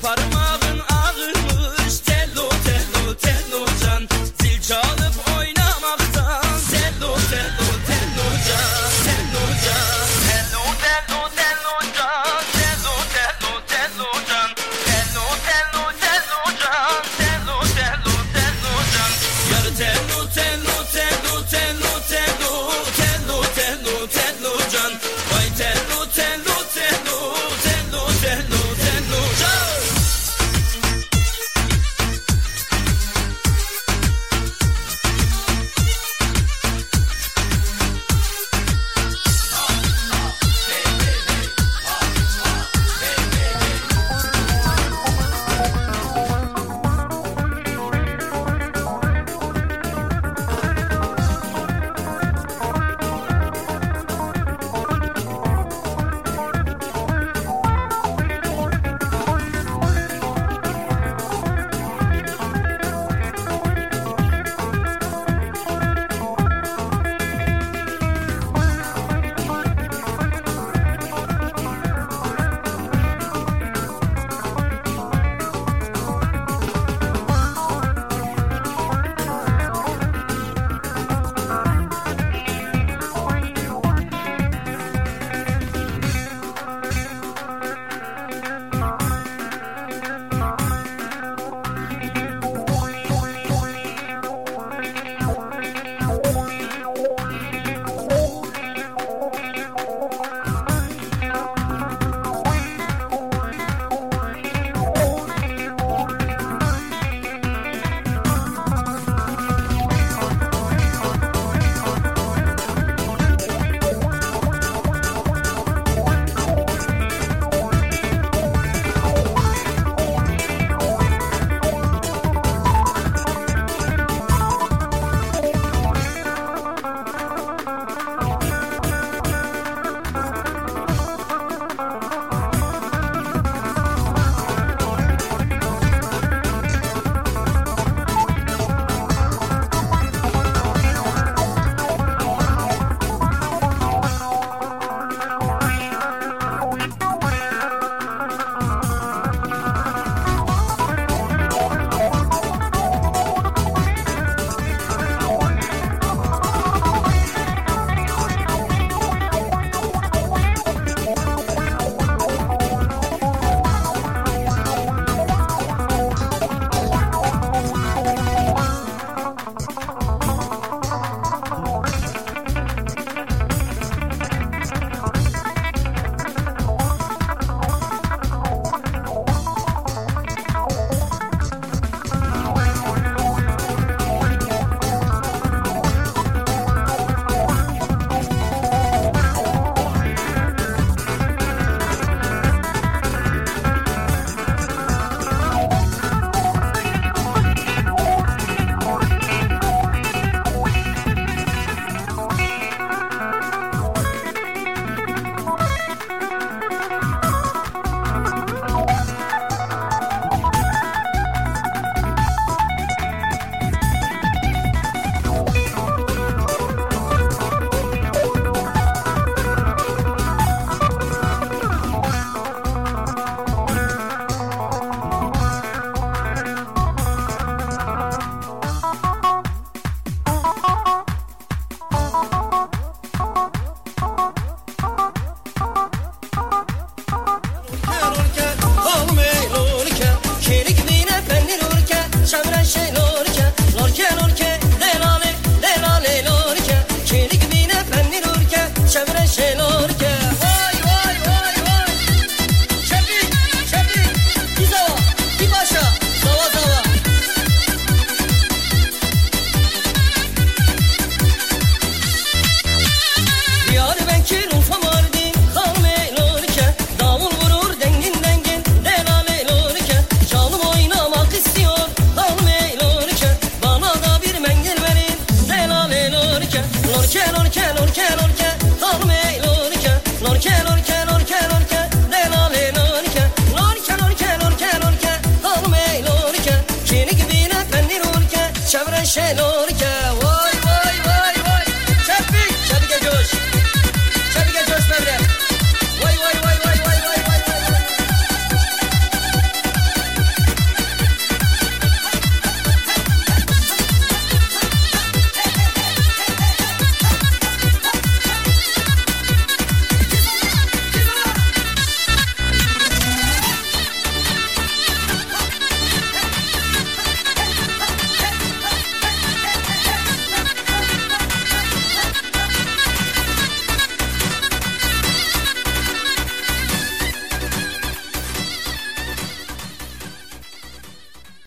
part of my